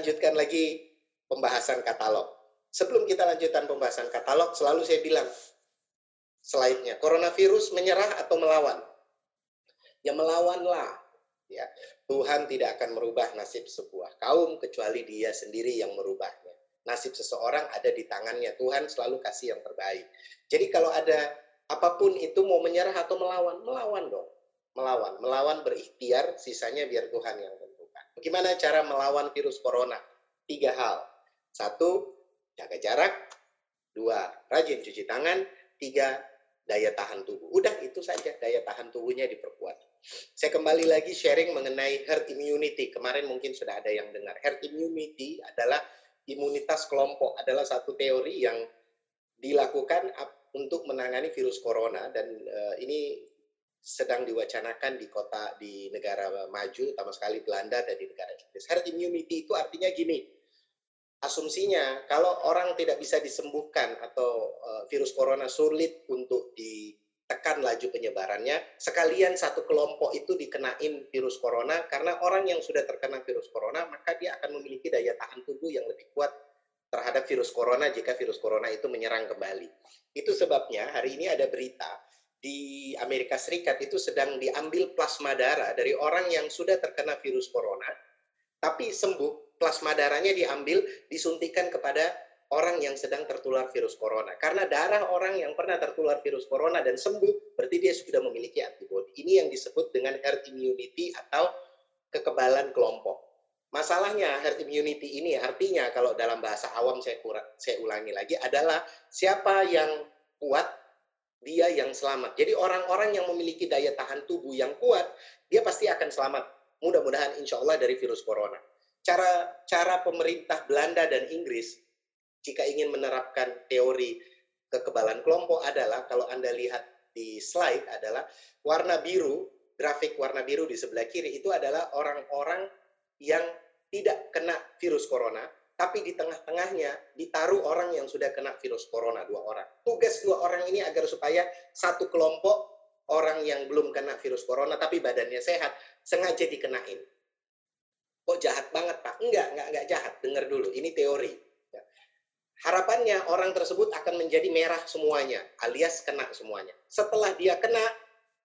lanjutkan lagi pembahasan katalog. Sebelum kita lanjutkan pembahasan katalog, selalu saya bilang slide-nya, coronavirus menyerah atau melawan? Ya melawanlah. Ya, Tuhan tidak akan merubah nasib sebuah kaum kecuali Dia sendiri yang merubahnya. Nasib seseorang ada di tangannya. Tuhan selalu kasih yang terbaik. Jadi kalau ada apa pun itu mau menyerah atau melawan, melawan dong. Melawan, melawan berikhtiar, sisanya biar Tuhan yang. Bagaimana cara melawan virus corona? Tiga hal. Satu, jaga jarak. Dua, rajin cuci tangan. Tiga, daya tahan tubuh. Udah itu saja, daya tahan tubuhnya diperkuat. Saya kembali lagi sharing mengenai herd immunity. Kemarin mungkin sudah ada yang dengar. Herd immunity adalah imunitas kelompok, adalah satu teori yang dilakukan untuk menangani virus corona dan uh, ini sedang diwacanakan di kota di negara maju, terutama sekali Belanda dan di negara Inggris. Herd immunity itu artinya gini, asumsinya kalau orang tidak bisa disembuhkan atau uh, virus corona sulit untuk ditekan laju penyebarannya, sekalian satu kelompok itu dikenain virus corona karena orang yang sudah terkena virus corona maka dia akan memiliki daya tahan tubuh yang lebih kuat terhadap virus corona jika virus corona itu menyerang kembali. Itu sebabnya hari ini ada berita di Amerika Serikat itu sedang diambil plasma darah dari orang yang sudah terkena virus corona tapi sembuh plasma darahnya diambil, disuntikan kepada orang yang sedang tertular virus corona. Karena darah orang yang pernah tertular virus corona dan sembuh, berarti dia sudah memiliki antibodi. Ini yang disebut dengan herd immunity atau kekebalan kelompok. Masalahnya herd immunity ini artinya kalau dalam bahasa awam saya kurang, saya ulangi lagi adalah siapa yang kuat dia yang selamat. Jadi orang-orang yang memiliki daya tahan tubuh yang kuat, dia pasti akan selamat. Mudah-mudahan insya Allah dari virus corona cara cara pemerintah Belanda dan Inggris jika ingin menerapkan teori kekebalan kelompok adalah kalau Anda lihat di slide adalah warna biru, grafik warna biru di sebelah kiri itu adalah orang-orang yang tidak kena virus corona, tapi di tengah-tengahnya ditaruh orang yang sudah kena virus corona dua orang. Tugas dua orang ini agar supaya satu kelompok orang yang belum kena virus corona tapi badannya sehat sengaja dikenain kok jahat banget Pak? Enggak, enggak, enggak jahat. Dengar dulu, ini teori. Ya. Harapannya orang tersebut akan menjadi merah semuanya, alias kena semuanya. Setelah dia kena,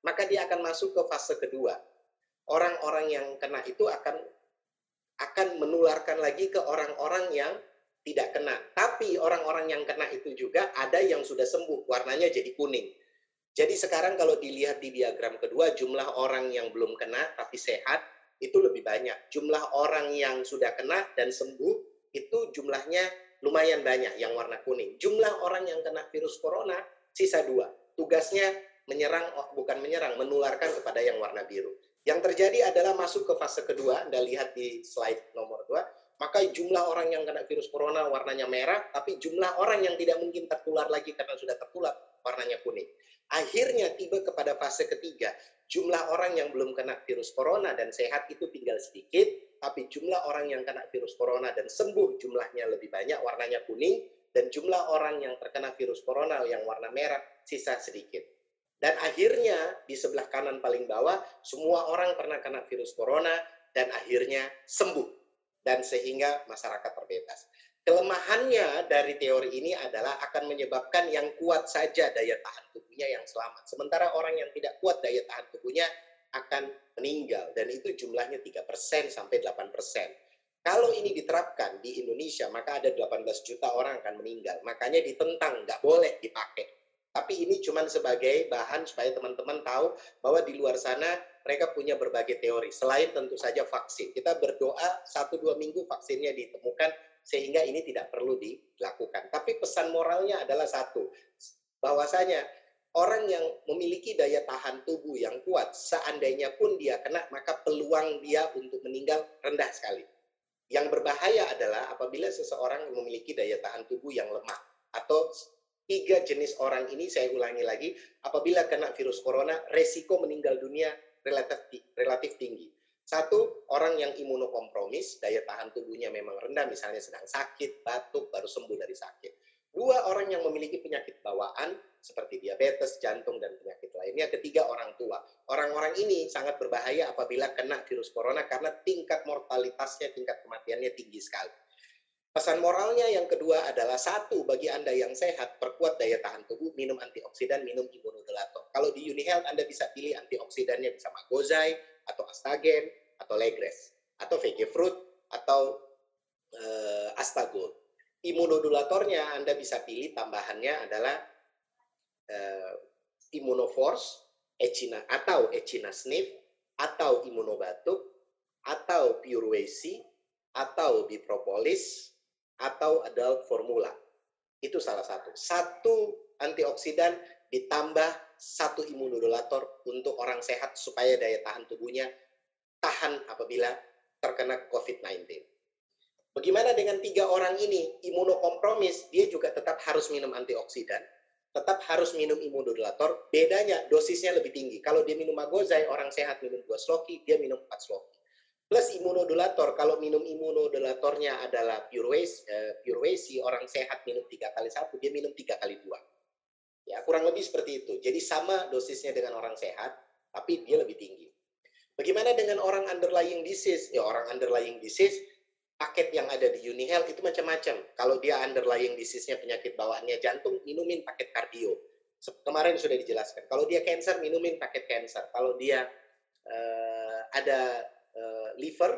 maka dia akan masuk ke fase kedua. Orang-orang yang kena itu akan akan menularkan lagi ke orang-orang yang tidak kena. Tapi orang-orang yang kena itu juga ada yang sudah sembuh, warnanya jadi kuning. Jadi sekarang kalau dilihat di diagram kedua, jumlah orang yang belum kena tapi sehat itu lebih banyak. Jumlah orang yang sudah kena dan sembuh itu jumlahnya lumayan banyak yang warna kuning. Jumlah orang yang kena virus corona sisa dua. Tugasnya menyerang, bukan menyerang, menularkan kepada yang warna biru. Yang terjadi adalah masuk ke fase kedua, Anda lihat di slide nomor dua, maka jumlah orang yang kena virus corona warnanya merah, tapi jumlah orang yang tidak mungkin tertular lagi karena sudah tertular warnanya kuning. Akhirnya tiba kepada fase ketiga, jumlah orang yang belum kena virus corona dan sehat itu tinggal sedikit, tapi jumlah orang yang kena virus corona dan sembuh jumlahnya lebih banyak, warnanya kuning, dan jumlah orang yang terkena virus corona yang warna merah sisa sedikit. Dan akhirnya di sebelah kanan paling bawah, semua orang pernah kena virus corona dan akhirnya sembuh. Dan sehingga masyarakat terbebas. Kelemahannya dari teori ini adalah akan menyebabkan yang kuat saja daya tahan tubuhnya yang selamat. Sementara orang yang tidak kuat daya tahan tubuhnya akan meninggal dan itu jumlahnya 3% sampai 8%. Kalau ini diterapkan di Indonesia, maka ada 18 juta orang akan meninggal. Makanya ditentang, nggak boleh dipakai. Tapi ini cuma sebagai bahan supaya teman-teman tahu bahwa di luar sana mereka punya berbagai teori. Selain tentu saja vaksin. Kita berdoa satu dua minggu vaksinnya ditemukan sehingga ini tidak perlu dilakukan. Tapi pesan moralnya adalah satu, bahwasanya orang yang memiliki daya tahan tubuh yang kuat, seandainya pun dia kena, maka peluang dia untuk meninggal rendah sekali. Yang berbahaya adalah apabila seseorang memiliki daya tahan tubuh yang lemah atau tiga jenis orang ini saya ulangi lagi apabila kena virus corona resiko meninggal dunia relatif relatif tinggi satu, orang yang imunokompromis, daya tahan tubuhnya memang rendah, misalnya sedang sakit, batuk, baru sembuh dari sakit. Dua orang yang memiliki penyakit bawaan seperti diabetes, jantung, dan penyakit lainnya. Ketiga, orang tua. Orang-orang ini sangat berbahaya apabila kena virus corona karena tingkat mortalitasnya, tingkat kematiannya tinggi sekali. Pesan moralnya yang kedua adalah satu bagi Anda yang sehat, perkuat daya tahan tubuh, minum antioksidan, minum imunodulator. Kalau di Unhealth Anda bisa pilih antioksidannya bisa Magozai atau Astagen atau Legres atau VG Fruit atau uh, Astagol. Imunodulatornya Anda bisa pilih tambahannya adalah uh, Immunoforce, Echina atau Echina Sniff atau Immunobatuk atau Pure atau Bipropolis atau adult formula. Itu salah satu. Satu antioksidan ditambah satu imunodulator untuk orang sehat supaya daya tahan tubuhnya tahan apabila terkena COVID-19. Bagaimana dengan tiga orang ini? Imunokompromis, dia juga tetap harus minum antioksidan. Tetap harus minum imunodulator. Bedanya, dosisnya lebih tinggi. Kalau dia minum magozai, orang sehat minum dua sloki, dia minum empat sloki. Plus imunodulator, kalau minum imunodulatornya adalah Purewesi, uh, Purewesi orang sehat minum tiga kali satu, dia minum tiga kali dua. Ya, kurang lebih seperti itu. Jadi sama dosisnya dengan orang sehat, tapi dia lebih tinggi. Bagaimana dengan orang underlying disease? Ya, orang underlying disease, paket yang ada di UniHealth itu macam-macam. Kalau dia underlying disease-nya penyakit bawaannya jantung, minumin paket kardio. Kemarin sudah dijelaskan. Kalau dia cancer, minumin paket cancer. Kalau dia uh, ada liver,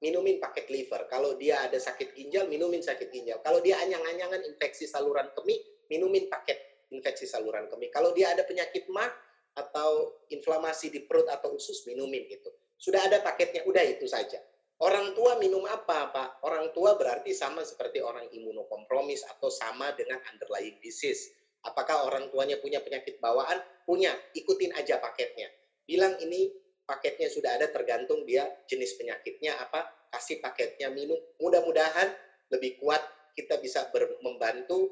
minumin paket liver. Kalau dia ada sakit ginjal, minumin sakit ginjal. Kalau dia anyang-anyangan infeksi saluran kemih, minumin paket infeksi saluran kemih. Kalau dia ada penyakit mah atau inflamasi di perut atau usus, minumin itu. Sudah ada paketnya, udah itu saja. Orang tua minum apa, Pak? Orang tua berarti sama seperti orang imunokompromis atau sama dengan underlying disease. Apakah orang tuanya punya penyakit bawaan? Punya, ikutin aja paketnya. Bilang ini paketnya sudah ada tergantung dia jenis penyakitnya apa kasih paketnya minum. Mudah-mudahan lebih kuat kita bisa membantu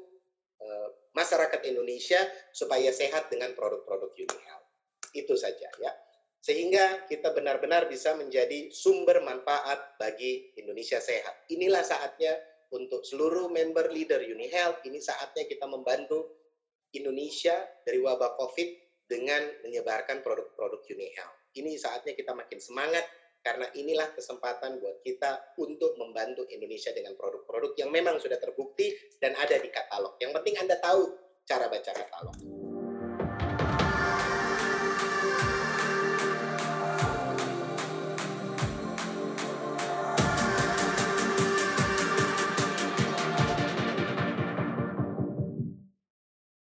uh, masyarakat Indonesia supaya sehat dengan produk-produk UniHealth itu saja ya. Sehingga kita benar-benar bisa menjadi sumber manfaat bagi Indonesia sehat. Inilah saatnya untuk seluruh member leader UniHealth ini saatnya kita membantu Indonesia dari wabah COVID dengan menyebarkan produk-produk UniHealth ini saatnya kita makin semangat karena inilah kesempatan buat kita untuk membantu Indonesia dengan produk-produk yang memang sudah terbukti dan ada di katalog. Yang penting Anda tahu cara baca katalog.